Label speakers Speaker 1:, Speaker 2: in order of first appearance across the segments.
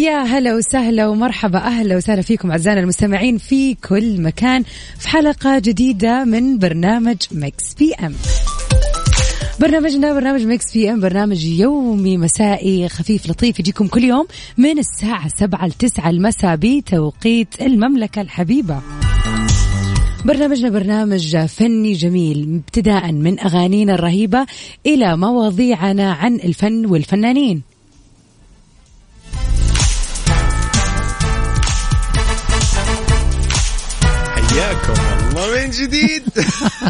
Speaker 1: ويا هلا وسهلا ومرحبا أهلا وسهلا فيكم أعزائنا المستمعين في كل مكان في حلقة جديدة من برنامج Mix PM برنامجنا برنامج Mix PM برنامج يومي مسائي خفيف لطيف يجيكم كل يوم من الساعة 7 ل 9 المساء بتوقيت المملكة الحبيبة. برنامجنا برنامج فني جميل ابتداء من أغانينا الرهيبة إلى مواضيعنا عن الفن والفنانين.
Speaker 2: حياكم الله. من جديد.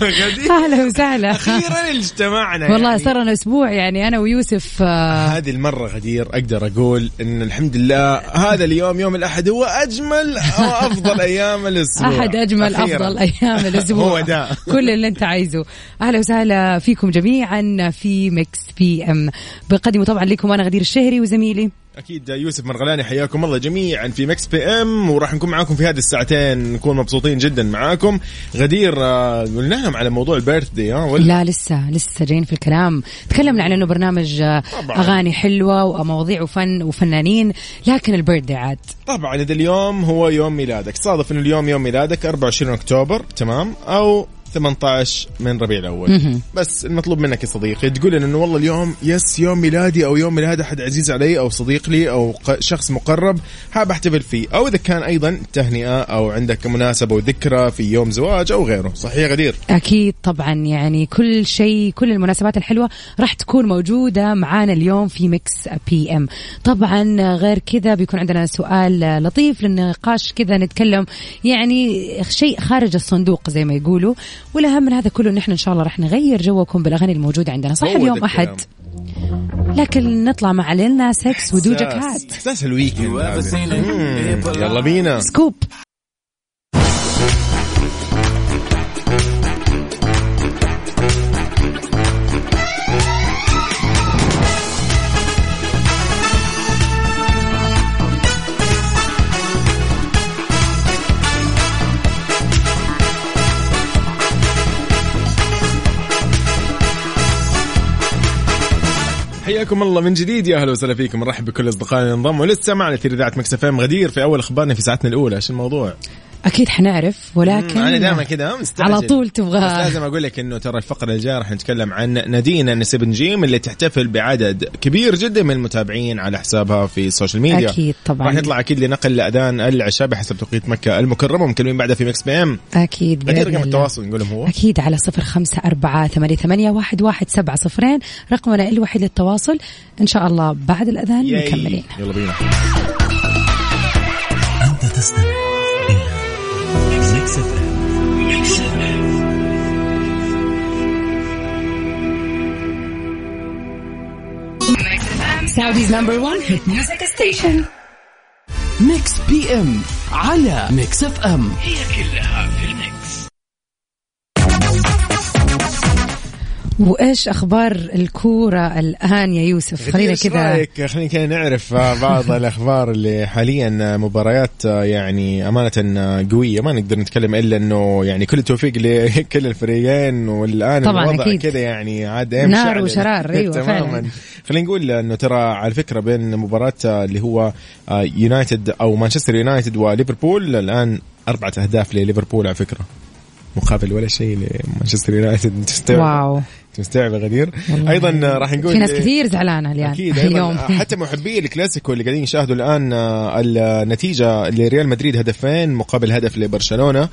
Speaker 2: غدير.
Speaker 1: أهلا وسهلا.
Speaker 2: أخيرا اجتمعنا
Speaker 1: والله
Speaker 2: يعني.
Speaker 1: صار لنا أسبوع يعني أنا ويوسف آه،
Speaker 2: هذه المرة غدير أقدر أقول إن الحمد لله هذا اليوم يوم الأحد هو أجمل وأفضل أيام الأسبوع.
Speaker 1: أحد أجمل
Speaker 2: أخيراً.
Speaker 1: افضل أيام الأسبوع.
Speaker 2: هو ده.
Speaker 1: كل اللي أنت عايزه. أهلا وسهلا فيكم جميعا في Mix PM بقدمه طبعا لكم أنا غدير الشهري وزميلي.
Speaker 2: أكيد يوسف مرغلاني حياكم الله جميعا في Mix PM وراح نكون معاكم في هذه الساعتين نكون مبسوطين جدا معاكم. غدير آه، قلنا لهم على موضوع البيرث دي ها ولا؟
Speaker 1: لا لسه لسه جايين في الكلام. تكلمنا عن إنه برنامج آه،
Speaker 2: طبعاً.
Speaker 1: أغاني حلوة ومواضيع وفن وفنانين لكن البيرثدي عاد.
Speaker 2: طبعا إذا اليوم هو يوم ميلادك صادف إنه اليوم يوم ميلادك 24 أكتوبر تمام؟ أو 18 من ربيع
Speaker 1: الأول.
Speaker 2: بس المطلوب منك يا صديقي تقول لنا إنه والله اليوم يس يوم ميلادي أو يوم ميلاد أحد عزيز علي أو صديق لي أو شخص مقرب حاب أحتفل فيه. أو إذا كان أيضا تهنئة أو عندك مناسبة وذكرى في يوم زواج أو غيره. صحيح غدير؟
Speaker 1: أكيد طبعا. يعني كل شيء كل المناسبات الحلوة راح تكون موجودة معانا اليوم في Mix PM طبعا غير كذا بيكون عندنا سؤال لطيف للنقاش كذا نتكلم. يعني شيء خارج الصندوق زي ما يقولوا. والأهم من هذا كله نحن إن شاء الله راح نغير جوكم بالأغاني الموجودة عندنا. صح اليوم
Speaker 2: أحد.
Speaker 1: لكن نطلع مع Lil Nas X
Speaker 2: و
Speaker 1: Doja
Speaker 2: Cat احساس ال weekend. يلا بينا.
Speaker 1: Scoop.
Speaker 2: حياكم الله من جديد. يا أهلا وسهلا فيكم. نرحب بكل أصدقائنا اللي انضموا لسه معنا في إذاعة Mix FM غدير في أول أخبارنا في ساعتنا الأولى. إيش الموضوع؟
Speaker 1: أكيد حنعرف ولكن
Speaker 2: أنا دائما كذا مستعجل.
Speaker 1: على طول تبغى.
Speaker 2: بس لازم أقول لك إنه ترى الفقرة الجاية راح نتكلم عن نادين نسيب نجيم اللي تحتفل بعدد كبير جدا من المتابعين على حسابها في ال social
Speaker 1: media أكيد طبعا.
Speaker 2: راح نطلع أكيد لنقل لاذان العشاء بحسب توقيت مكة المكرمة ومكملين بعدها في Mix
Speaker 1: PM.
Speaker 2: أكيد
Speaker 1: بإذن
Speaker 2: رقم. التواصل نقول هو.
Speaker 1: أكيد على صفر خمسة أربعة ثمانية, ثمانية واحد, واحد سبعة صفرين. رقمنا الوحيد للتواصل. إن شاء الله بعد الأذان
Speaker 2: yay.
Speaker 1: مكملين.
Speaker 2: يلا بينا.
Speaker 3: أنت تستمع. Mix FM Mix FM
Speaker 1: Saudi's number 1 hit music
Speaker 3: station Mix PM على Mix FM هي كلها في ال mix.
Speaker 1: وإيش أخبار الكورة الآن يا يوسف خلينا كذا
Speaker 2: رأيك خلينا كذا نعرف بعض الأخبار اللي حاليا مباريات يعني أمانة قوية ما نقدر نتكلم إلا إنه يعني كل التوفيق لكل الفريقين والآن
Speaker 1: طبعاً
Speaker 2: الوضع. كذا يعني عاد
Speaker 1: نار. وشرار، أيوة
Speaker 2: تماما. خلينا نقول إنه ترى على فكرة بين مباراة اللي هو آه، يونايتد أو مانشستر يونايتد وليفربول الآن أربعة أهداف لليفربول على فكرة مقابل ولا شيء لمانشستر يونايتد؟
Speaker 1: wow
Speaker 2: مستوعب يا غدير. أيضا راح نقول
Speaker 1: في ناس كثير زعلانة اليوم
Speaker 2: أكيد
Speaker 1: اليوم.
Speaker 2: حتى محبي الكلاسيكو اللي قاعدين يشاهدوا الآن آه، النتيجة لريال مدريد هدفين مقابل هدف لبرشلونة.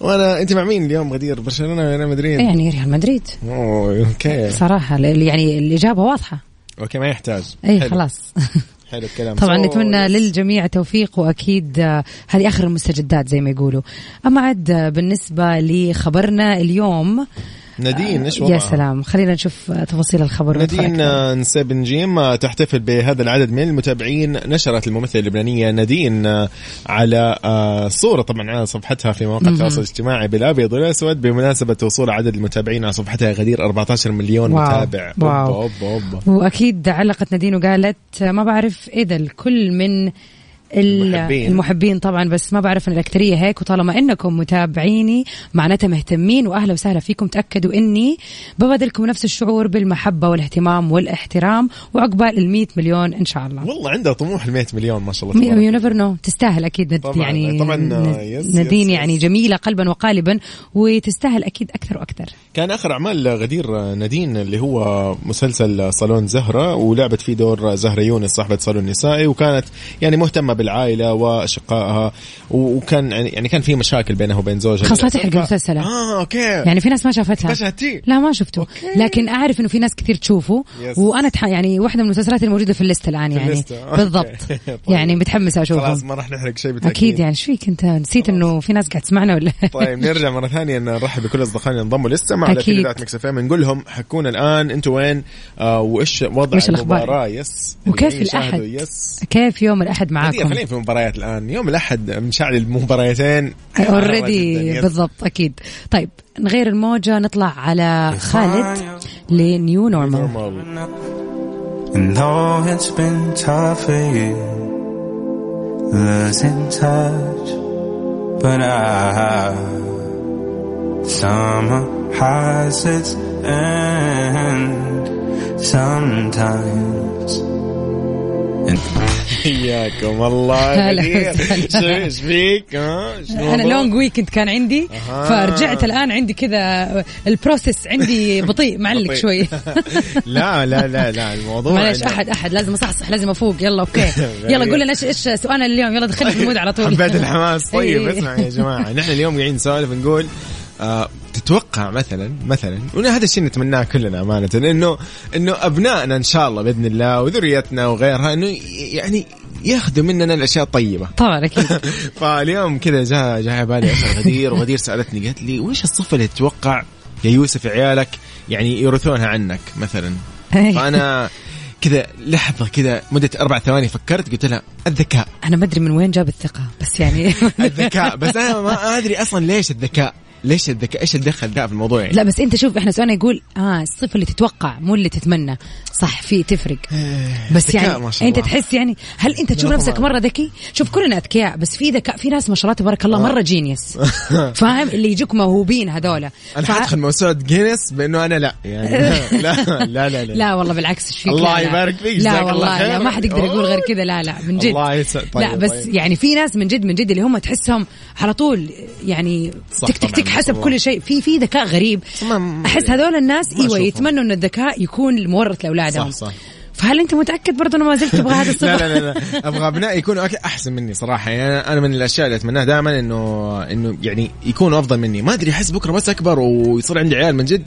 Speaker 2: وأنا أنت مع مين اليوم غدير؟ برشلونة ولا ريال مدريد؟
Speaker 1: يعني ريال مدريد.
Speaker 2: oh okay.
Speaker 1: صراحة يعني الإجابة واضحة.
Speaker 2: okay ما يحتاج.
Speaker 1: اي. خلاص.
Speaker 2: حلو الكلام.
Speaker 1: طبعا نتمنى للجميع التوفيق وأكيد آه، هذه آخر المستجدات زي ما يقولوا. أما عاد آه، بالنسبة لخبرنا اليوم
Speaker 2: نادين إيش
Speaker 1: يا
Speaker 2: وضعها؟
Speaker 1: سلام خلينا نشوف تفاصيل الخبر
Speaker 2: نادين
Speaker 1: أكثر.
Speaker 2: نسيبنجيم آه، تحتفل بهذا العدد من المتابعين نشرت الممثلة اللبنانية نادين آه، على آه، صورة طبعا على صفحتها في مواقع التواصل الاجتماعي بالأبيض والأسود بمناسبة وصول عدد المتابعين على صفحتها غدير 14 مليون
Speaker 1: واو.
Speaker 2: متابع
Speaker 1: واو.
Speaker 2: أوبا أوبا أوبا.
Speaker 1: وأكيد علقت نادين وقالت ما بعرف إذا الكل من
Speaker 2: المحبين.
Speaker 1: المحبين طبعا بس ما بعرف ان الأكثرية هيك وطالما إنكم متابعيني معناتها مهتمين واهلا وسهلا فيكم تأكدوا إني ببادلكم نفس الشعور بالمحبة والاهتمام والإحترام وعقبال ال 100 مليون إن شاء الله
Speaker 2: والله عندها طموح ال 100 مليون ما شاء الله تبارك
Speaker 1: you never know تستاهل أكيد ند-
Speaker 2: طبعاً-
Speaker 1: يعني
Speaker 2: طبعاً،
Speaker 1: ن-
Speaker 2: آه،
Speaker 1: yes-
Speaker 2: yes-
Speaker 1: يعني
Speaker 2: yes.
Speaker 1: جميلة قلبا وقالبا وتستاهل أكيد أكثر وأكثر
Speaker 2: كان آخر أعمال غدير نادين اللي هو مسلسل صالون زهرة ولعبت فيه دور زهرة يونس صاحبة صالون نسائي وكانت يعني مهتمة بالعائله وأشقائها وكان يعني يعني كان في مشاكل بينها وبين زوجها.
Speaker 1: خلاص لا تحرق المسلسل.
Speaker 2: آه okay.
Speaker 1: يعني في ناس ما شافتها.
Speaker 2: ما شاهدتيه؟
Speaker 1: لا ما شفته. لكن أعرف إنه في ناس كثير تشوفه.
Speaker 2: yes.
Speaker 1: وأنا تح... يعني واحدة من المسلسلات الموجودة في ال list الآن
Speaker 2: في
Speaker 1: يعني.
Speaker 2: الليستة. okay.
Speaker 1: بالضبط.
Speaker 2: طيب.
Speaker 1: يعني متحمسه
Speaker 2: خلاص
Speaker 1: اشوفه
Speaker 2: ما راح نحرق شيء بالتأكيد.
Speaker 1: أكيد يعني. إيش فيك أنت؟ نسيت إنه في ناس قاعد تسمعنا ولا؟
Speaker 2: طيب نرجع مرة ثانية نرحب بكل أصدقائنا اللي انضموا لسه مع. تلفزيونات Mix FM. نقول لهم حكونا الآن. أنتم وين؟ آه
Speaker 1: وإيش وضع؟
Speaker 2: المباراة؟ yes.
Speaker 1: وكيف الأحد؟
Speaker 2: yes.
Speaker 1: كيف يوم
Speaker 2: الأحد
Speaker 1: معاكم؟
Speaker 2: خلينا في المباريات الآن يوم الأحد مشعل المباريتين already.
Speaker 1: بالضبط أكيد طيب نغير الموجة نطلع على خالد لنيو نورمال
Speaker 2: Normal.
Speaker 4: And though it's been tough for you, losing touch, but I, summer has its end sometimes.
Speaker 2: حياكم الله إيش فيك أنا؟
Speaker 1: long weekend كان عندي. فرجعت الآن عندي كذا ال process عندي بطيء معلق. شوي.
Speaker 2: لا لا لا لا الموضوع
Speaker 1: معلش أحد أحد لازم أصحصح لازم أفوق يلا okay. يلا قول لنا إيش إيش سؤالنا اليوم؟ يلا دخلنا في ال mood على طول.
Speaker 2: حبيت الحماس. طيب
Speaker 1: إيه.
Speaker 2: اسمع يا جماعة نحن اليوم قاعدين نسولف نقول آه مثلا مثلا وهذا الشيء نتمناه كلنا أمانة انه إنه أبنائنا إن شاء الله بإذن الله وذريتنا وغيرها إنه يعني ياخذوا مننا الأشياء الطيبة.
Speaker 1: طبعا أكيد.
Speaker 2: فاليوم كذا جاء جاء على بالي اسال غدير وغدير سألتني قالت لي وش الصفة اللي تتوقع يا يوسف عيالك يعني يورثونها عنك مثلا؟ فأنا كذا لحظة كذا مدة أربع ثواني فكرت قلت لها الذكاء.
Speaker 1: أنا ما أدري من وين جاب الثقة بس يعني
Speaker 2: الذكاء بس أنا ما أدري أصلا ليش الذكاء. ليش الذكاء إيش الدخل ذا في الموضوع يعني
Speaker 1: لا بس أنت شوف إحنا سؤالنا يقول آه الصفه اللي تتوقع مو اللي تتمنى صح في تفرق بس
Speaker 2: ذكاء
Speaker 1: يعني
Speaker 2: ما شاء
Speaker 1: أنت
Speaker 2: الله.
Speaker 1: تحس يعني هل أنت تشوف
Speaker 2: لا
Speaker 1: نفسك. مرة ذكي شوف كلنا أذكياء بس في ذكاء في ناس ما شاء الله تبارك الله مرة جينيس فاهم اللي يجوك موهوبين هذولا
Speaker 2: أنا
Speaker 1: ف-
Speaker 2: حادخل موسوعة جينيس بأنه أنا لا يعني لا لا لا لا,
Speaker 1: لا والله بالعكس إيش فيك
Speaker 2: الله
Speaker 1: لا لا.
Speaker 2: يبارك فيك،
Speaker 1: لا والله لا. ما حد يقدر يقول غير كذا لا لا من جد
Speaker 2: الله يسعد. طيب،
Speaker 1: لا بس
Speaker 2: طيب.
Speaker 1: يعني في ناس من جد من جد اللي هم تحسهم على طول يعني تك تك تك
Speaker 2: ما
Speaker 1: حسب. كل شيء. في في ذكاء غريب. أحس هذول الناس
Speaker 2: إيوه.
Speaker 1: يتمنوا إن الذكاء يكون مورث لأولادهم.
Speaker 2: صح صح.
Speaker 1: فهل أنت متأكد برضه إنه ما زلت تبغى هذا الصفة؟
Speaker 2: لا لا لا, لا. أبغى ابنائي يكونوا أحسن مني صراحة. يعني أنا من الأشياء اللي أتمناها دائما انه إنه يعني يكونوا أفضل مني. ما أدري أحس بكرة بس أكبر ويصير عندي عيال من جد.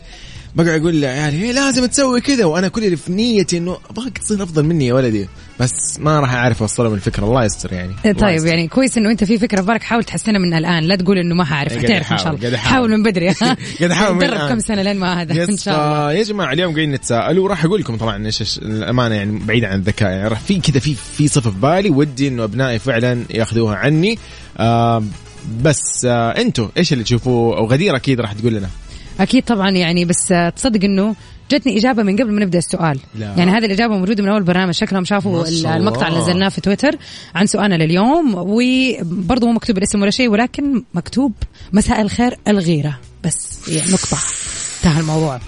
Speaker 2: بقعد أقول لعيالي إيه لازم تسوي كذا. وأنا كل اللي في نيتي إنه أبغاك تصير أفضل مني يا ولدي. بس ما راح أعرف اوصلهم الفكرة الله يستر يعني. الله
Speaker 1: طيب
Speaker 2: يستر.
Speaker 1: يعني كويس إنه أنت في فكرة في بالك حاول تحسنها من الآن. لا تقول إنه ما حعرف حتعرف إن شاء الله. حاول من بدري.
Speaker 2: قاعد أحاول من
Speaker 1: درب. كم سنة لين ما هذا.
Speaker 2: إن
Speaker 1: شاء الله.
Speaker 2: يا جماعة اليوم قاعدين نتساءل وراح أقول لكم طبعا إيش الأمانة يعني بعيد عن الذكاء يعني. راح في كذا في في صفه في بالي ودي إنه أبنائي فعلا يأخذوها عني. آه بس آه أنتم إيش اللي تشوفوه؟ أو غدير أكيد راح تقول لنا.
Speaker 1: أكيد طبعا يعني بس تصدق إنه جتني إجابة من قبل ما نبدأ السؤال
Speaker 2: لا.
Speaker 1: يعني هذه الإجابة موجودة من أول برنامج شكلهم شافوا المقطع اللي. نزلناه في تويتر عن سؤالنا لليوم وبرضه مو مكتوب الاسم ولا شيء ولكن مكتوب مساء الخير الغيرة بس هي نقطة انتهى الموضوع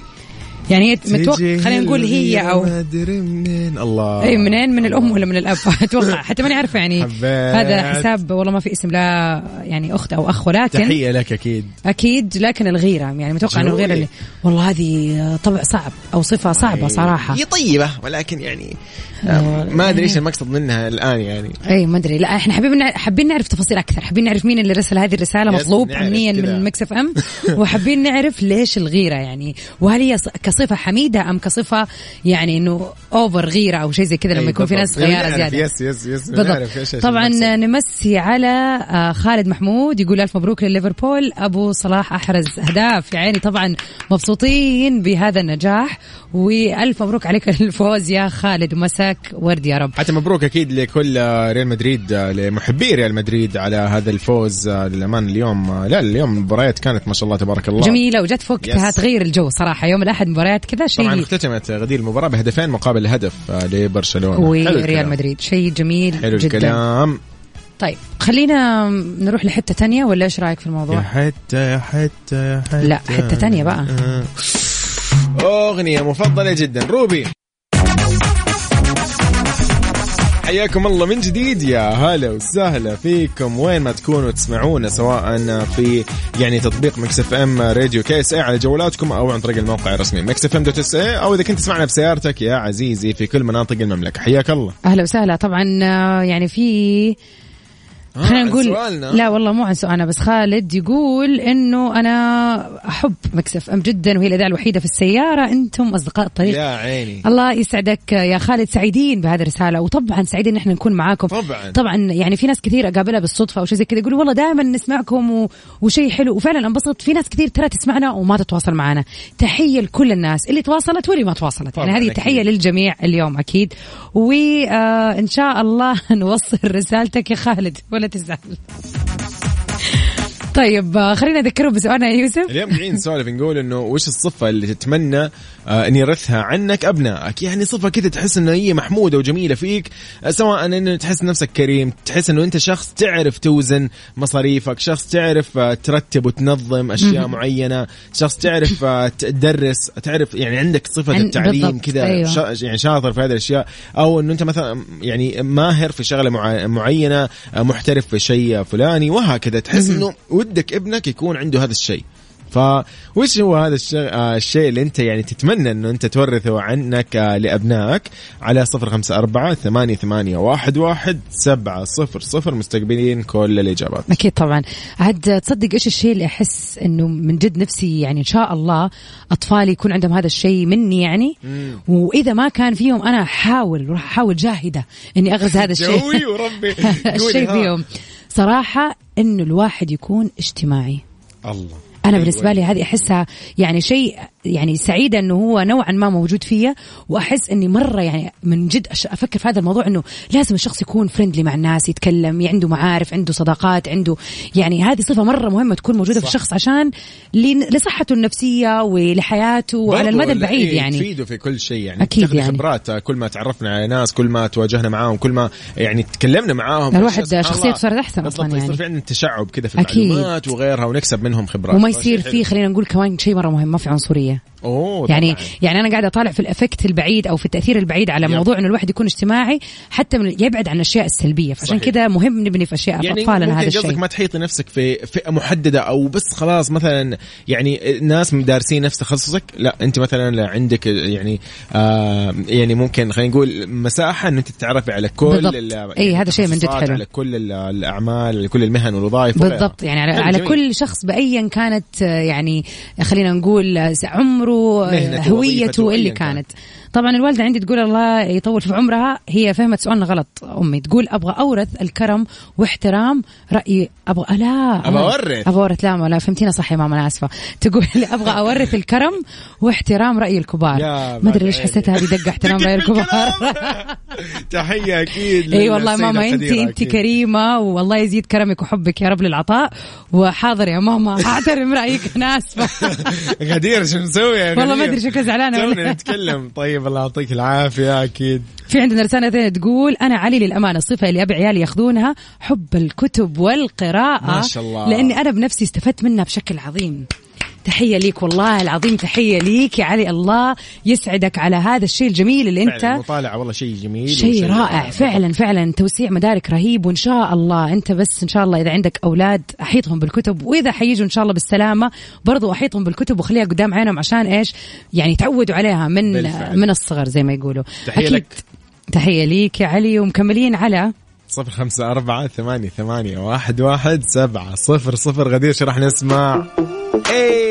Speaker 1: يعني هي متوقع خلينا نقول هي أو
Speaker 2: ما أدري منين. الله.
Speaker 1: أي منين؟ من الأم ولا من الأب؟ أتوقع. حتى ماني عارفة يعني.
Speaker 2: حبيت.
Speaker 1: هذا حساب والله ما في اسم لا يعني أخت أو أخ ولكن
Speaker 2: تحية لك أكيد.
Speaker 1: أكيد لكن الغيرة يعني متوقع إنه
Speaker 2: الغيرة.
Speaker 1: اللي والله هذه طبع صعب أو صفة صعبة صراحة.
Speaker 2: هي طيبة ولكن يعني ما أدري إيش المقصد منها الآن يعني.
Speaker 1: اي ما أدري. لا إحنا حابين حابين نعرف تفاصيل أكثر. حابين نعرف مين اللي رسل هذه
Speaker 2: الرسالة
Speaker 1: مطلوب امنيا. من Mix FM. وحابين نعرف ليش الغيرة يعني. وهل هي كصفة حميدة أم كصفة يعني إنه over غيرة أو شيء زي كذا لما
Speaker 2: أي
Speaker 1: يكون في ناس. غياره
Speaker 2: نعرف، زيادة. yes yes yes
Speaker 1: بالضبط. طبعا. نمسي على آه، خالد محمود يقول ألف مبروك لليفربول. أبو صلاح أحرز اهداف يا عيني طبعا مبسوطين بهذا النجاح. وألف مبروك عليك الفوز يا خالد. ومساك ورد يا رب.
Speaker 2: حتى مبروك أكيد لكل ريال مدريد لمحبي ريال مدريد على هذا الفوز. للامانه اليوم لا اليوم المباريات كانت ما شاء الله تبارك الله.
Speaker 1: جميلة وجت في وقتها. تغير الجو صراحة. يوم الأحد مباريات كذا
Speaker 2: طبعا
Speaker 1: شيء
Speaker 2: اختتمت غدير المباراة بهدفين مقابل هدف لبرشلونة. حلو
Speaker 1: وريال. مدريد. شيء جميل
Speaker 2: حلو
Speaker 1: جدا.
Speaker 2: الكلام.
Speaker 1: طيب خلينا نروح لحتة تانية ولا إيش رأيك في
Speaker 2: يا
Speaker 1: الموضوع
Speaker 2: حتى يا حتى يا حتى
Speaker 1: لا، حتة تانية بقى.
Speaker 2: أغنية مفضلة جدا. روبي. حياكم الله من جديد يا هلا وسهلا فيكم. وين ما تكونوا تسمعونا سواء في يعني تطبيق Mix FM Radio KSA على جوالاتكم أو عن طريق الموقع الرسمي Mix FM dot SA أو إذا كنت تسمعنا بسيارتك يا عزيزي في كل مناطق المملكة. حياك الله.
Speaker 1: أهلا وسهلا. طبعا آه، يعني في خلينا
Speaker 2: عن
Speaker 1: نقول
Speaker 2: سؤالنا.
Speaker 1: لا والله مو عن سؤالنا بس خالد يقول إنه أنا أحب Mix FM جدا وهي الاذاعه الوحيدة في السيارة. أنتم أصدقاء الطريق.
Speaker 2: يا عيني.
Speaker 1: الله يسعدك يا خالد سعيدين بهذه الرسالة وطبعا سعيدين إن إحنا نكون معاكم.
Speaker 2: طبعاً.
Speaker 1: طبعا يعني في ناس كثير أقابلها بالصدفة أو شيء زي كذا يقولوا والله دائما نسمعكم و... وشيء حلو. وفعلا أنبسط. في ناس كثير ترى تسمعنا وما تتواصل معنا. تحية لكل الناس اللي تواصلت واللي ما تواصلت. يعني هذه. تحية للجميع اليوم أكيد. وان شاء الله نوصل رسالتك يا خالد. ولا تزعل. طيب آه، خلينا نذكرهم بسؤالنا يا يوسف.
Speaker 2: اليوم قاعدين نسولف نقول إنه وش الصفة اللي تتمنى آه ان يرثها عنك ابنائك يعني صفة كذا تحس إنه هي محمودة وجميلة فيك آه سواء إنه تحس نفسك كريم تحس إنه أنت شخص تعرف توزن مصاريفك شخص تعرف ترتب وتنظم أشياء معينة شخص تعرف تدرس تعرف يعني عندك
Speaker 1: صفة
Speaker 2: التعليم كذا
Speaker 1: أيوة.
Speaker 2: يعني شاطر في هذه الأشياء أو إنه أنت مثلا يعني ماهر في شغلة مع- معينة محترف في شيء فلاني وهكذا. تحس إنه ودك ابنك يكون عنده هذا الشيء. فوش هو هذا الشيء, آه الشيء اللي انت يعني تتمنى انه انت تورثه عنك آه لأبنائك؟ على صفر خمسة أربعة ثمانية ثمانية واحد واحد سبعة صفر صفر. مستقبلين كل الإجابات.
Speaker 1: أكيد طبعا. عاد تصدق إيش الشيء اللي أحس إنه من جد نفسي يعني إن شاء الله اطفالي يكون عندهم هذا الشيء مني يعني؟ وإذا ما كان فيهم أنا أحاول راح أحاول جاهدة إني اغرز هذا الشيء.
Speaker 2: جوي وربي.
Speaker 1: الشيء. فيهم. صراحة إنه الواحد يكون اجتماعي.
Speaker 2: الله.
Speaker 1: أنا
Speaker 2: أيوة،
Speaker 1: بالنسبة لي هذه أحسها يعني شيء يعني سعيدة إنه هو نوعا ما موجود فيا وأحس إني مرة يعني من جد أفكر في هذا الموضوع إنه لازم الشخص يكون friendly مع الناس يتكلم عنده معارف عنده صداقات عنده يعني هذه صفة مرة مهمة تكون موجودة في
Speaker 2: صح.
Speaker 1: الشخص عشان لصحته النفسية ولحياته وعلى المدى
Speaker 2: ال-
Speaker 1: البعيد
Speaker 2: إيه،
Speaker 1: يعني
Speaker 2: تفيده في كل شيء يعني
Speaker 1: أكيد
Speaker 2: تاخذي
Speaker 1: يعني.
Speaker 2: خبرات كل ما تعرفنا على ناس كل ما تواجهنا معاهم كل ما يعني تكلمنا معاهم
Speaker 1: الواحد. شخصيته صارت أحسن
Speaker 2: بالضبط،
Speaker 1: أصلاً
Speaker 2: يصير
Speaker 1: يعني.
Speaker 2: في عندنا تشعب كذا في
Speaker 1: أكيد.
Speaker 2: المعلومات وغيرها ونكسب منهم خبرات
Speaker 1: يصير. فيه خلينا نقول كمان شيء مرة مهم ما في عنصرية
Speaker 2: أوه
Speaker 1: يعني
Speaker 2: طبعاً.
Speaker 1: يعني أنا قاعدة أطالع في ال effect البعيد أو في التأثير البعيد على
Speaker 2: yep.
Speaker 1: موضوع إنه الواحد يكون اجتماعي حتى من يبعد عن الأشياء السلبية فعشان. كذا مهم نبني في أشياء في
Speaker 2: يعني
Speaker 1: أطفالنا
Speaker 2: ممكن
Speaker 1: هذا
Speaker 2: قصدك
Speaker 1: الشيء
Speaker 2: ما تحيطي نفسك في فئة محددة أو بس خلاص مثلا يعني ناس دارسين نفس تخصصك لا أنت مثلا عندك يعني آه يعني ممكن خلينا نقول مساحة إن أنت تتعرفي على كل
Speaker 1: بالضبط.
Speaker 2: ال-
Speaker 1: أي، هذا شيء من جد حلو.
Speaker 2: على كل ال- الأعمال على كل المهن والوظائف.
Speaker 1: بالضبط يعني على, على. كل شخص بايا كانت آه، يعني خلينا نقول آه، عمره هويته اللي. كانت طبعا الوالدة عندي تقول الله يطول في عمرها هي فهمت سؤالنا غلط. أمي تقول أبغى أورث الكرم واحترام رأي أبغى لا
Speaker 2: أبغى أورث.
Speaker 1: أبغى أورث لا لا فهمتينا صح يا ماما أنا آسفة. تقول أبغى أورث الكرم واحترام رأي الكبار. ما أدري ليش حسيت هذه دقة احترام رأي الكبار.
Speaker 2: تحية أكيد
Speaker 1: إي والله ماما انت انت. كريمة والله يزيد كرمك وحبك يا رب للعطاء. وحاضر يا ماما أحترم رأيك أنا آسفة.
Speaker 2: غدير شو مسوي يا
Speaker 1: والله ما؟ أدري شكلها زعلانة ولا.
Speaker 2: نتكلم. طيب الله يعطيك العافية أكيد
Speaker 1: في عندنا رسالة ثانية تقول أنا علي للأمانة الصفة اللي أبي عيالي ياخذونها حب الكتب والقراءة
Speaker 2: ما شاء الله.
Speaker 1: لأني أنا بنفسي استفدت منها بشكل عظيم تحية ليك والله العظيم تحية ليك يا علي الله. يسعدك على هذا الشيء الجميل اللي أنت
Speaker 2: فعلا المطالعه والله شيء جميل
Speaker 1: شيء رائع. فعلا فعلا توسيع مدارك رهيب وإن شاء الله أنت بس إن شاء الله إذا عندك أولاد أحيطهم بالكتب وإذا حيجوا إن شاء الله بالسلامة برضو أحيطهم بالكتب وخليها قدام عينهم عشان إيش؟ يعني تعودوا عليها من
Speaker 2: بالفعل.
Speaker 1: من الصغر زي ما يقولوا.
Speaker 2: تحية
Speaker 1: أكيد.
Speaker 2: لك.
Speaker 1: تحية ليك يا علي ومكملين على
Speaker 2: صفر خمسة أربعة ثمانية ثمانية واحد واحد سبعة صفر صفر. غدير راح نسمع. اي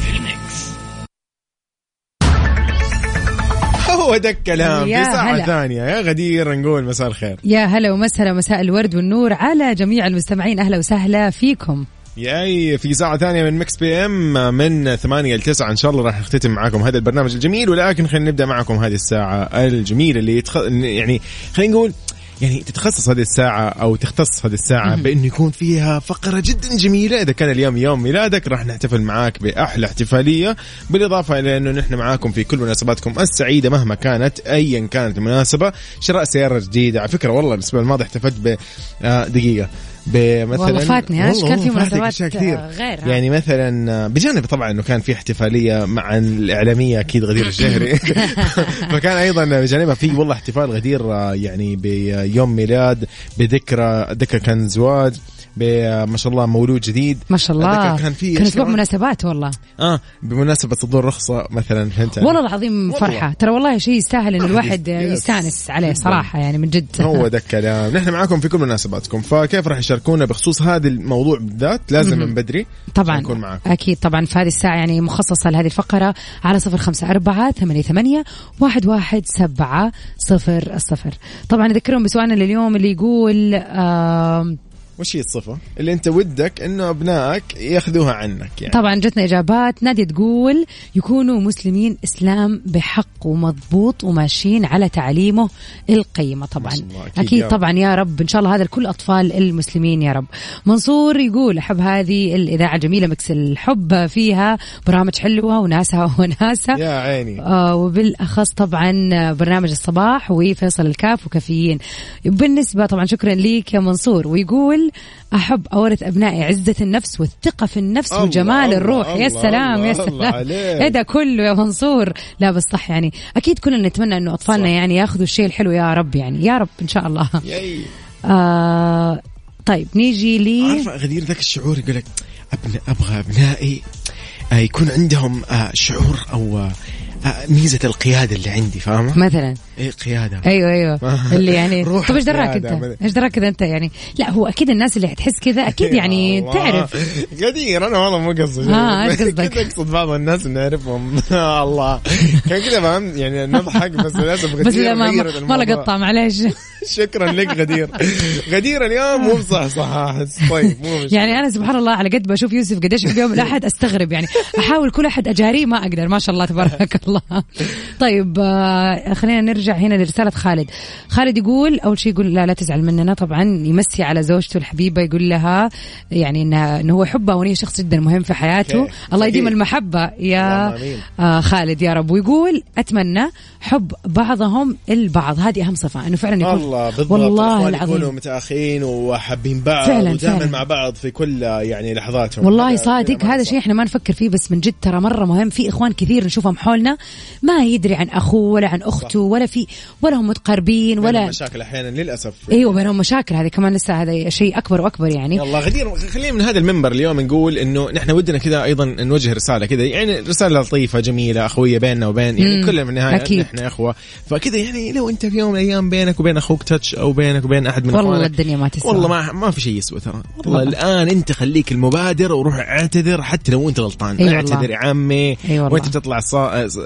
Speaker 2: هو ده الكلام. في ساعة
Speaker 1: هلا.
Speaker 2: ثانية. يا غدير نقول مساء الخير.
Speaker 1: يا هلا ومسهلا مساء الورد والنور على جميع المستمعين. أهلا وسهلا فيكم.
Speaker 2: ياي في ساعة ثانية من Mix PM من ثمانية لتسعة إن شاء الله راح نختتم معاكم هذا البرنامج الجميل ولكن خلينا نبدأ معكم هذه الساعة الجميلة اللي يتخ... يعني خلينا نقول يعني تتخصص هذه الساعة أو تختص هذه الساعة بأنه يكون فيها فقرة جدا جميلة. إذا كان اليوم يوم ميلادك راح نحتفل معاك بأحلى احتفالية. بالإضافة إلى أنه نحن معاكم في كل مناسباتكم السعيدة مهما كانت أيا كانت المناسبة. شراء سيارة جديدة. على فكرة والله الأسبوع الماضي احتفلت ب آه، دقيقة. بمثلا
Speaker 1: والله فاتني،؟
Speaker 2: والله
Speaker 1: كان في مناسبات،
Speaker 2: كثير
Speaker 1: غير،؟
Speaker 2: يعني مثلا بجانب طبعا إنه كان في احتفالية مع الإعلامية أكيد غدير الشهري فكان أيضا بجانبها في والله احتفال غدير يعني بيوم ميلاد بذكرى ذكرى كان زواج ما شاء الله مولود جديد.
Speaker 1: ما شاء الله.
Speaker 2: كان في
Speaker 1: كان
Speaker 2: أسبوع.
Speaker 1: مناسبات والله.
Speaker 2: آه بمناسبة صدور رخصه مثلا فهمت علي؟
Speaker 1: والله العظيم
Speaker 2: والله.
Speaker 1: فرحة. ترى والله شيء يستاهل إن الواحد
Speaker 2: يس.
Speaker 1: يستانس عليه صراحة يعني من جد.
Speaker 2: هو ده الكلام. نحن معاكم في كل مناسباتكم. فكيف راح يشاركونا بخصوص هذا الموضوع بالذات؟ لازم من بدري
Speaker 1: طبعا.
Speaker 2: نكون معاكم.
Speaker 1: أكيد طبعا. في هذه الساعة يعني مخصصة لهذه الفقرة على صفر خمسة أربعة ثمانية ثمانية واحد واحد سبعة صفر الصفر طبعا أذكرهم بسؤالنا لليوم اللي يقول آم،
Speaker 2: وش هي الصفة؟ اللي انت ودك انه ابنائك ياخذوها عنك يعني.
Speaker 1: طبعا جتنا إجابات. نادية تقول يكونوا مسلمين إسلام بحق ومضبوط وماشيين على تعاليمه القيمة طبعا.
Speaker 2: أكيد
Speaker 1: أكيد
Speaker 2: يا.
Speaker 1: طبعا يا رب. إن شاء الله هذا لكل أطفال المسلمين يا رب. منصور يقول أحب هذه الإذاعة الجميله مكس الحب فيها برامج حلوة وناسها وناسها.
Speaker 2: يا عيني.
Speaker 1: آه وبالأخص طبعا برنامج الصباح وفيصل الكاف وكافيين. بالنسبة طبعا شكرا ليك يا منصور. ويقول أحب أورث أبنائي عزة النفس والثقة في النفس
Speaker 2: الله،
Speaker 1: وجمال
Speaker 2: الله،
Speaker 1: الروح. يا
Speaker 2: الله،
Speaker 1: سلام يا
Speaker 2: الله، الله
Speaker 1: سلام.
Speaker 2: عليك.
Speaker 1: إيه ده كله يا منصور. لا بس صح يعني أكيد كلنا نتمنى إنه أطفالنا
Speaker 2: صح.
Speaker 1: يعني ياخذوا الشيء الحلو يا رب يعني يا رب إن شاء الله.
Speaker 2: ياي.
Speaker 1: آه طيب نيجي لي
Speaker 2: عارفة غدير ذاك الشعور يقول لك أبن أبغى أبنائي آه، يكون عندهم آه، شعور أو آه، ميزة القيادة اللي عندي فاهمة؟
Speaker 1: مثلا
Speaker 2: إيه قيادة
Speaker 1: أيوه أيوه اللي يعني
Speaker 2: روح
Speaker 1: طب إيش دراك. أنت؟ إيش دراك كذا أنت يعني؟ لا هو أكيد الناس اللي حتحس كذا أكيد يعني
Speaker 2: الله.
Speaker 1: تعرف
Speaker 2: غدير أنا والله مو قصدي
Speaker 1: آه، إيش قصدك؟
Speaker 2: أقصد بعض الناس اللي نعرفهم الله كان كذا فهمت يعني نضحك بس للأسف
Speaker 1: بس
Speaker 2: غدير
Speaker 1: لا ما. لقطع معليش
Speaker 2: شكرا لك غدير غدير اليوم مو بصح صح احس طيب مو.
Speaker 1: يعني أنا سبحان الله على قد بشوف يوسف قديش في يوم الأحد أستغرب يعني أحاول كل أحد أجاريه ما أقدر ما شاء الله تبارك الله طيب آه، خلينا نرجع هنا لرسالة خالد خالد يقول أول شيء يقول لا لا تزعل مننا طبعا يمسي على زوجته الحبيبة يقول لها يعني انها إنه هو يحبها وهي شخص جدا مهم في حياته. الله يديم
Speaker 2: أكيد.
Speaker 1: المحبة يا. آه خالد يا رب ويقول أتمنى حب بعضهم البعض هذه أهم صفة إنه فعلا يكون
Speaker 2: الله بالضبط
Speaker 1: والله العظيم
Speaker 2: يكونوا متآخين وحابين بعض
Speaker 1: فعلاً،
Speaker 2: ودائما. مع بعض في كل يعني لحظاتهم
Speaker 1: والله صادق هذا. شيء إحنا ما نفكر فيه بس من جد ترى مرة مهم في إخوان كثير نشوفهم حولنا ما يدري عن أخوه ولا عن أخته ولا في ولا هم متقاربين
Speaker 2: بينهم
Speaker 1: ولا
Speaker 2: مشاكل أحيانا للأسف.
Speaker 1: أيوه بينهم مشاكل. هذه كمان لسه هذا شيء أكبر وأكبر يعني.
Speaker 2: يلا غدير خلينا من هذا المنبر اليوم نقول إنه نحن ودنا كذا أيضا نوجه رسالة كذا. يعني رسالة لطيفة جميلة أخوية بيننا وبين يعني. كلنا في النهاية
Speaker 1: أكيد.
Speaker 2: نحن إخوة. فكذا يعني لو أنت في يوم من الأيام بينك وبين أخوك تاتش أو بينك وبين أحد من
Speaker 1: والله الدنيا ما تسوى.
Speaker 2: والله ما ما في شيء يسوى ترى. والله الآن أنت خليك المبادر وروح اعتذر حتى لو أنت غلطان.
Speaker 1: أي والله.
Speaker 2: اعتذر يا عمي.
Speaker 1: أي والله.
Speaker 2: وأنت تطلع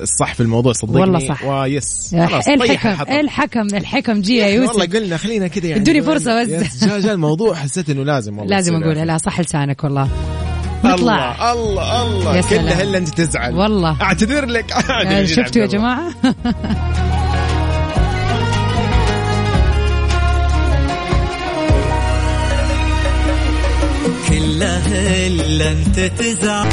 Speaker 2: الصح في الموضوع صدقني.
Speaker 1: والله صح.
Speaker 2: ويس
Speaker 1: إيه،
Speaker 2: إيه
Speaker 1: الحكم الحكم الحكم جي يا يوسف.
Speaker 2: والله قلنا خلينا كذا يعني.
Speaker 1: ادوني فرصة بس.
Speaker 2: جاء جاء الموضوع حسيت إنه لازم والله
Speaker 1: لازم اقولها
Speaker 2: يعني.
Speaker 1: لا صح لسانك والله. نطلع.
Speaker 2: الله الله, الله. كلها الا أنت تزعل؟
Speaker 1: والله.
Speaker 2: أعتذر لك.
Speaker 1: آه، شفتوا يا
Speaker 2: جماعة؟
Speaker 1: كلها
Speaker 5: إلا أنت تزعل.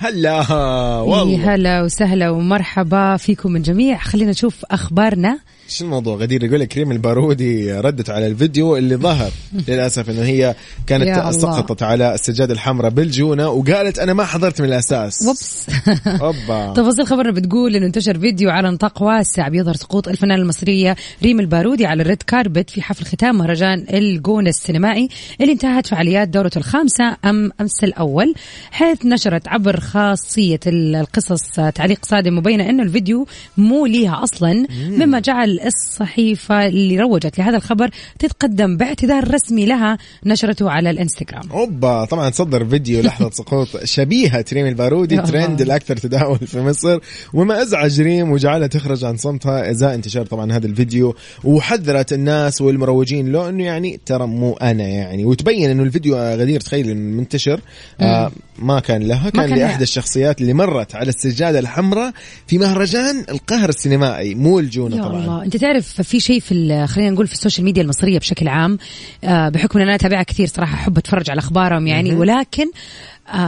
Speaker 2: هلا
Speaker 1: إيه،
Speaker 2: والله.
Speaker 1: هلا وسهلا ومرحبا فيكم من جميع. خلينا نشوف أخبارنا.
Speaker 2: شو الموضوع؟ غدير يقول لك كريم البارودي ردت على الفيديو اللي ظهر. للأسف إنه هي كانت. سقطت على السجادة الحمراء بالجونة وقالت أنا ما حضرت من الأساس.
Speaker 1: وبس.
Speaker 2: أوبا.
Speaker 1: تفاصيل خبرنا بتقول إنه انتشر فيديو على نطاق واسع بيظهر سقوط الفنانة المصرية ريم البارودي على ال red carpet في حفل ختام مهرجان الجونة السينمائي اللي انتهت فعاليات دورته الخامسة أم أمس الأول حيث نشرت عبر خاصية القصص تعليق صادم مبينه إنه الفيديو مو ليها أصلا مما جعل الصحيفة اللي روجت لهذا الخبر تتقدم باعتذار رسمي لها نشرته على الانستغرام
Speaker 2: اوبا طبعا تصدر فيديو لحظة سقوط شبيهة ريم البارودي
Speaker 1: الله.
Speaker 2: ترند الأكثر تداول في مصر وما أزعج ريم وجعلها تخرج عن صمتها إزاء انتشار طبعا هذا الفيديو وحذرت الناس والمروجين له أنه يعني ترى مو أنا يعني وتبين أنه الفيديو آه، غدير تخيل إنه منتشر آه ما كان لها كان,
Speaker 1: كان
Speaker 2: لاحدى الشخصيات اللي مرت على السجادة الحمراء في مهرجان القاهرة السينمائي مو الجونة
Speaker 1: يا
Speaker 2: طبعا
Speaker 1: الله انت تعرف في شيء في ال- خلينا نقول في السوشيال ميديا المصرية بشكل عام آه، بحكم إن أنا أتابعها كثير صراحة أحب أتفرج على أخبارهم يعني ولكن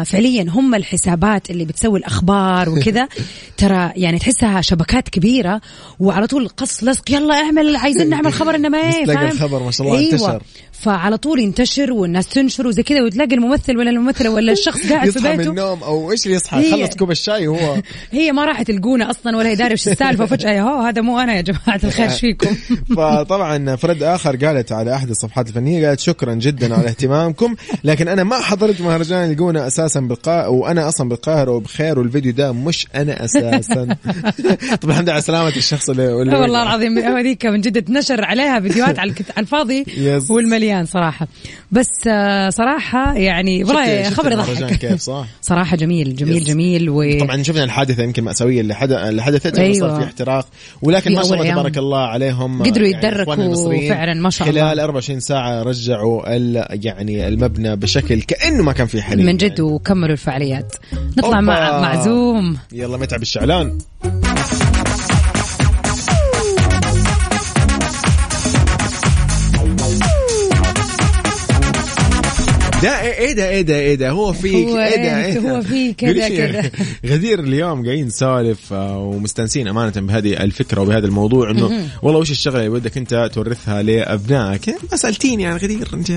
Speaker 1: فعليا هم الحسابات اللي بتسوي الأخبار وكذا ترى يعني تحسها شبكات كبيرة وعلى طول قص لصق يلا اعمل عايزين نعمل خبر إنما
Speaker 2: إيه تلاقي؟ الخبر ما شاء الله
Speaker 1: أيوة.
Speaker 2: انتشر.
Speaker 1: فعلى طول ينتشر والناس تنشر وزي كذا وتلاقي الممثل ولا الممثلة ولا الشخص قاعد في
Speaker 2: يصحى من
Speaker 1: بيته
Speaker 2: النوم أو إيش اللي يصحى يخلص كوب الشاي وهو
Speaker 1: هي ما راحت الجونه أصلا ولا هي داري وش السالفة وفجاه هو هذا مو أنا يا جماعة الخير إيش فيكم
Speaker 2: فطبعا فرد آخر قالت على أحد الصفحات الفنية قالت شكرا جدا على اهتمامكم لكن أنا ما حضرت مهرجان الجونه أساسا بالقا وأنا أصلا بالقاهره وبخير والفيديو ده مش أنا أساسا طبعا الحمد لله على سلامة الشخص اللي
Speaker 1: والله العظيم هذيك من جد نشر عليها فيديوهات على الفاضي. والمليان صراحة بس آه، صراحة يعني والله خبر يضحك
Speaker 2: كيف صح؟
Speaker 1: صراحة جميل جميل. جميل و
Speaker 2: طبعا شفنا الحادثة يمكن مأساوية اللي. اللي حدثت أيوة. صار. في احتراق ولكن ما شاء الله. تبارك الله عليهم
Speaker 1: قدروا
Speaker 2: يعني
Speaker 1: يتدركوا فعلاً ما شاء
Speaker 2: خلال
Speaker 1: الله.
Speaker 2: 24 ساعة رجعوا ال... يعني المبنى بشكل كأنه ما كان في حريق
Speaker 1: من جد وكملوا الفعاليات نطلع
Speaker 2: أوبا.
Speaker 1: مع معزوم
Speaker 2: يلا متعب الشعلان ده إيه إيه ده إيه ده إيه ده هو فيك إيه ده؟
Speaker 1: إيه
Speaker 2: ده؟
Speaker 1: هو فيه كذا. كذا.
Speaker 2: غدير اليوم قاعدين نسولف آه، ومستانسين أمانة بهذه الفكرة وبهذا الموضوع إنه والله وش الشغلة اللي ودك أنت تورثها لأبنائك ما سألتيني يعني غدير انت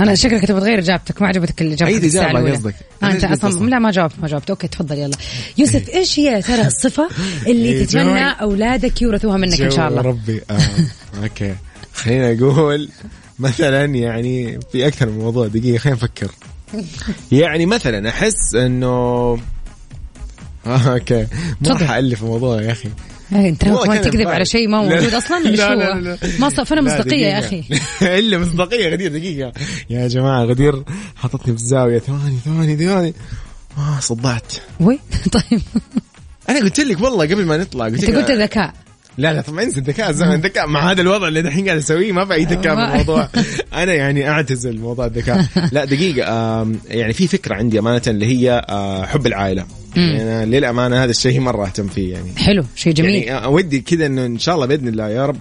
Speaker 1: أنا شكلك تبغى تغير إجابتك ما عجبتك الإجابة
Speaker 2: إجابة
Speaker 1: الأولى.
Speaker 2: قصدك؟
Speaker 1: آه أنت
Speaker 2: أصلا؟
Speaker 1: لا ما جاوبت ما جاوبت أوكي تفضل يلا يوسف إيش هي ترى الصفة اللي
Speaker 2: إيه،
Speaker 1: تتمنى. أولادك يورثوها منك إن شاء الله
Speaker 2: ربي آه. أوكي خلينا نقول مثلا يعني في أكثر من موضوع دقيقة خلينا نفكر يعني مثلا أحس إنه آه، أوكي ما. راح الف موضوع يا أخي
Speaker 1: إيه، انت كمان
Speaker 2: كان
Speaker 1: تكذب. على شيء ما هو
Speaker 2: لا،
Speaker 1: موجود أصلا
Speaker 2: لا، لا،
Speaker 1: هو؟
Speaker 2: لا.
Speaker 1: ما صفنا
Speaker 2: لا،
Speaker 1: مصداقية يا. أخي
Speaker 2: إلا مصداقية غدير دقيقة يا جماعة غدير حطتني في الزاويه ثواني ثواني ثواني آه صدعت
Speaker 1: وي طيب
Speaker 2: أنا قلت لك والله قبل ما نطلع قلت
Speaker 1: أنت
Speaker 2: لك
Speaker 1: قلت ذكاء
Speaker 2: لا لا طبعا انسى الذكاء زمن الذكاء. مع هذا الوضع اللي دحين قاعد أسويه ما في أي ذكاء في الموضوع. أنا يعني أعتزل موضوع الذكاء. لا دقيقة يعني في فكرة عندي أمانة اللي هي آه، حب العائلة. يعني أنا للأمانة هذا الشيء مرة أهتم فيه يعني.
Speaker 1: حلو شيء جميل.
Speaker 2: يعني آه، ودي كذا إنه إن شاء الله بإذن الله يا رب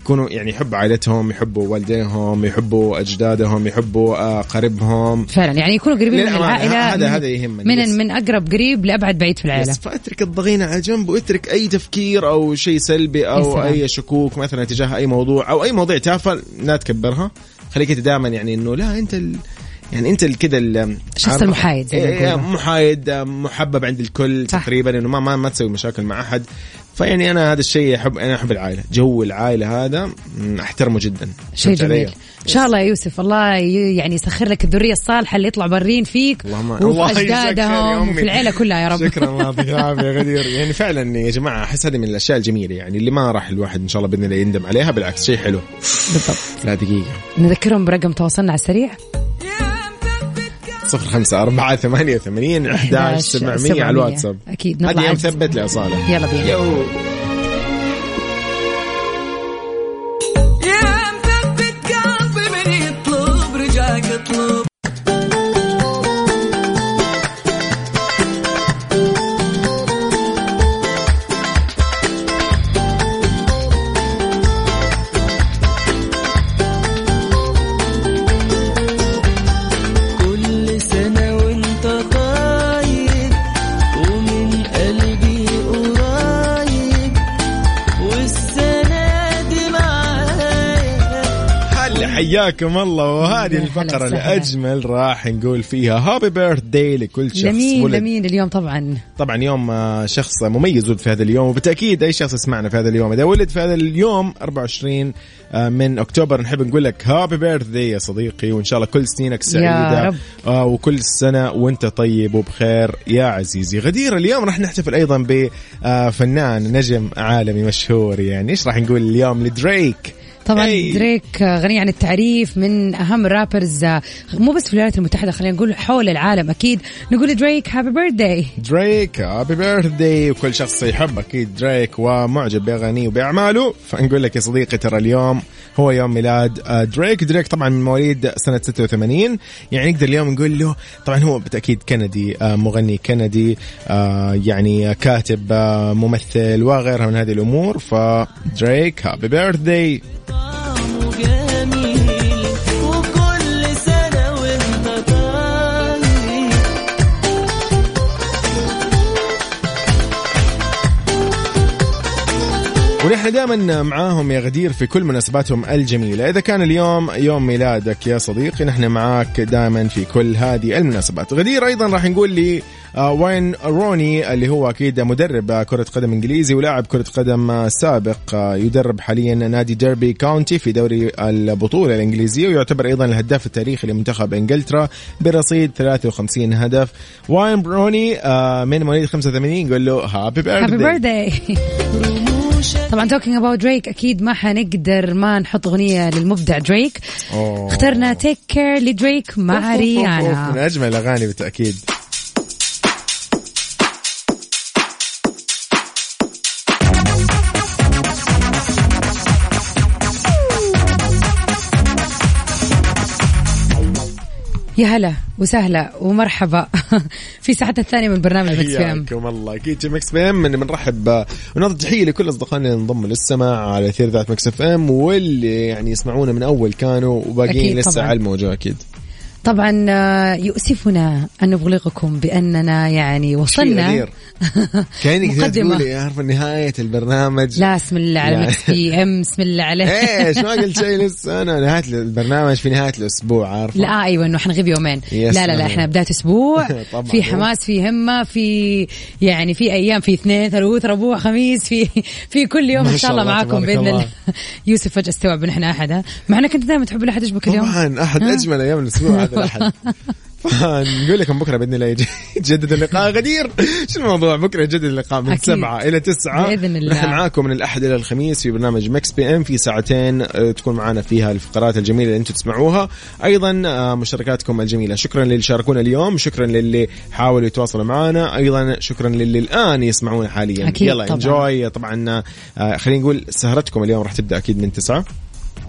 Speaker 2: يكونوا يعني يحبوا عائلتهم يحبوا والديهم يحبوا أجدادهم يحبوا آه، قريبهم
Speaker 1: فعلا يعني يكونوا قريبين من العائلة
Speaker 2: هذا- هذا يهمني بس.
Speaker 1: من من أقرب قريب لأبعد بعيد في العائلة
Speaker 2: بس فاترك الضغينة على جنب واترك أي تفكير أو شيء سلبي
Speaker 1: أو.
Speaker 2: أي شكوك مثلا تجاه أي موضوع أو أي مواضيع تافهه لا تكبرها خليك دائما يعني إنه لا أنت ال... يعني أنت كذا ال-
Speaker 1: الشخص المحايد زي
Speaker 2: إيه،. محايد محبب عند الكل
Speaker 1: صح.
Speaker 2: تقريبا إنه ما ما, ما تسوي مشاكل مع أحد فيعني أنا هذا الشيء احب أنا أحب العائلة. جو العائلة هذا أحترمه جدا.
Speaker 1: شيء؟ جميل. إن شاء الله يا يوسف الله يعني يسخر لك الذرية الصالحة اللي يطلعوا برين فيك وفي
Speaker 2: الله أجدادهم.
Speaker 1: وفي العيلة كلها يا رب.
Speaker 2: شكرا الله يعطيك العافيه يا غدير. يعني فعلا يا جماعة أحس هذه من الأشياء الجميلة يعني اللي ما راح الواحد إن شاء الله بإذن الله يندم عليها بالعكس شيء حلو.
Speaker 1: بالضبط.
Speaker 2: لا دقيقة.
Speaker 1: نذكرهم برقم تواصلنا على السريع.
Speaker 2: صفر خمسة أربعة ثمانية وثمانين أحداش سبعمية على الواتساب.
Speaker 1: أكيد
Speaker 2: هذه
Speaker 1: نطلع.
Speaker 2: يوم
Speaker 1: عز.
Speaker 2: ثبت لأصالة
Speaker 1: يلا بينا.
Speaker 2: حياكم الله. وهلا
Speaker 1: يا وسهلا.
Speaker 2: الأجمل راح نقول فيها happy birthday لكل شخص
Speaker 1: لمين
Speaker 2: ولد.
Speaker 1: لمين؟ اليوم طبعا.
Speaker 2: طبعا يوم آه، شخص مميز ولد في هذا اليوم وبالتأكيد أي شخص يسمعنا في هذا اليوم. إذا ولد في هذا اليوم 24 آه، من أكتوبر نحب نقول لك happy birthday يا صديقي وإن شاء الله كل سنينك سعيدة.
Speaker 1: رب.
Speaker 2: آه وكل سنة وأنت طيب وبخير يا عزيزي. غدير اليوم راح نحتفل أيضا بفنان نجم عالمي مشهور يعني. إيش راح نقول اليوم لدريك؟
Speaker 1: طبعا
Speaker 2: أي.
Speaker 1: دريك غني عن التعريف من أهم rappers آه، مو بس في الولايات المتحدة خلينا نقول حول العالم أكيد. نقول دريك happy birthday
Speaker 2: دريك happy birthday وكل شخص يحب أكيد دريك ومعجب بأغانيه وبأعماله. فنقول لك يا صديقي ترى اليوم هو يوم ميلاد آه، دريك. دريك طبعا من مواليد سنة 86 يعني نقدر اليوم نقول له طبعا هو بالتأكيد كندي آه، مغني كندي آه، يعني كاتب ممثل وغيرها من هذه الأمور. فدريك هابي بيرث ونحن دائما معاهم يا غدير في كل مناسباتهم الجميلة، إذا كان اليوم يوم ميلادك يا صديقي نحن معاك دائما في كل هذه المناسبات، غدير أيضا راح نقول لي آه، واين روني اللي هو أكيد مدرب كرة قدم إنجليزي ولاعب كرة قدم سابق آه، يدرب حاليا نادي ديربي كاونتي في دوري البطولة الإنجليزية ويعتبر أيضا الهداف التاريخي لمنتخب إنجلترا برصيد 53 هدف، واين روني؟ آه، من مواليد 85 يقول له happy
Speaker 1: birthday طبعا talking about دريك أكيد ما حنقدر ما نحط أغنية للمبدع دريك
Speaker 2: أوه.
Speaker 1: اخترنا Take Care لدريك مع
Speaker 2: أوف، من
Speaker 1: ريانا.
Speaker 2: أجمل الأغاني بالتأكيد.
Speaker 1: يا هلا وسهلا ومرحبا. في ساعتنا الثانية من برنامج مكس PM
Speaker 2: حياكم الله. أكيد مكس FM بنرحب ونعطي تحية لكل أصدقائنا اللي انضموا للسماع على أثير إذاعة مكس FM واللي يعني يسمعونا من أول ما كانوا وباقيين لسه. على الموجة أكيد.
Speaker 1: طبعا آه، يؤسفنا أن نبلغكم بأننا يعني وصلنا مقدمة.
Speaker 2: تقولي عارفه نهاية البرنامج
Speaker 1: لا اسم الله على. مكس PM بسم الله عليه
Speaker 2: إيش ما قلت شيء لسه أنا نهاية البرنامج في نهاية الأسبوع عارفة
Speaker 1: لا أيوه إنه حنغيب يومين لا لا لا
Speaker 2: أنا.
Speaker 1: إحنا بداية أسبوع
Speaker 2: طبعاً.
Speaker 1: في حماس في همة في يعني في أيام في اثنين ثلاث ربوع خميس في في كل يوم إن شاء الله معاكم بإذن
Speaker 2: الله.
Speaker 1: يوسف فجأة استوعب ان إحنا أحد ها مع إنك أنت دائما تحب الأحد يشبك اليوم
Speaker 2: طبعا أحد
Speaker 1: ها؟
Speaker 2: أجمل أيام هذا الأحد. فنقول لكم بكرة بإذن الله يتجدد اللقاء. غدير شو الموضوع بكرة يجدد اللقاء من
Speaker 1: أكيد.
Speaker 2: سبعة إلى تسعة.
Speaker 1: بإذن الله.
Speaker 2: نحن معاكم من الأحد إلى الخميس في برنامج مكس PM. في ساعتين آه، تكون معنا فيها الفقرات الجميلة اللي أنتم تسمعوها. أيضا آه، مشاركاتكم الجميلة. شكرا للي شاركونا اليوم. شكرا للي حاولوا يتواصلوا معنا. أيضا شكرا للي الآن يسمعونا حاليا.
Speaker 1: أكيد
Speaker 2: يلا
Speaker 1: طبعاً.
Speaker 2: enjoy طبعا آه، خلينا نقول سهرتكم اليوم راح تبدأ أكيد من تسعة.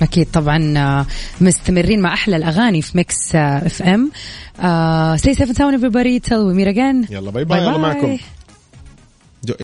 Speaker 1: أكيد طبعا آه، مستمرين مع أحلى الأغاني في ميكس FM stay safe ساون everybody. Till we meet again.
Speaker 2: يلا bye bye الله معكم.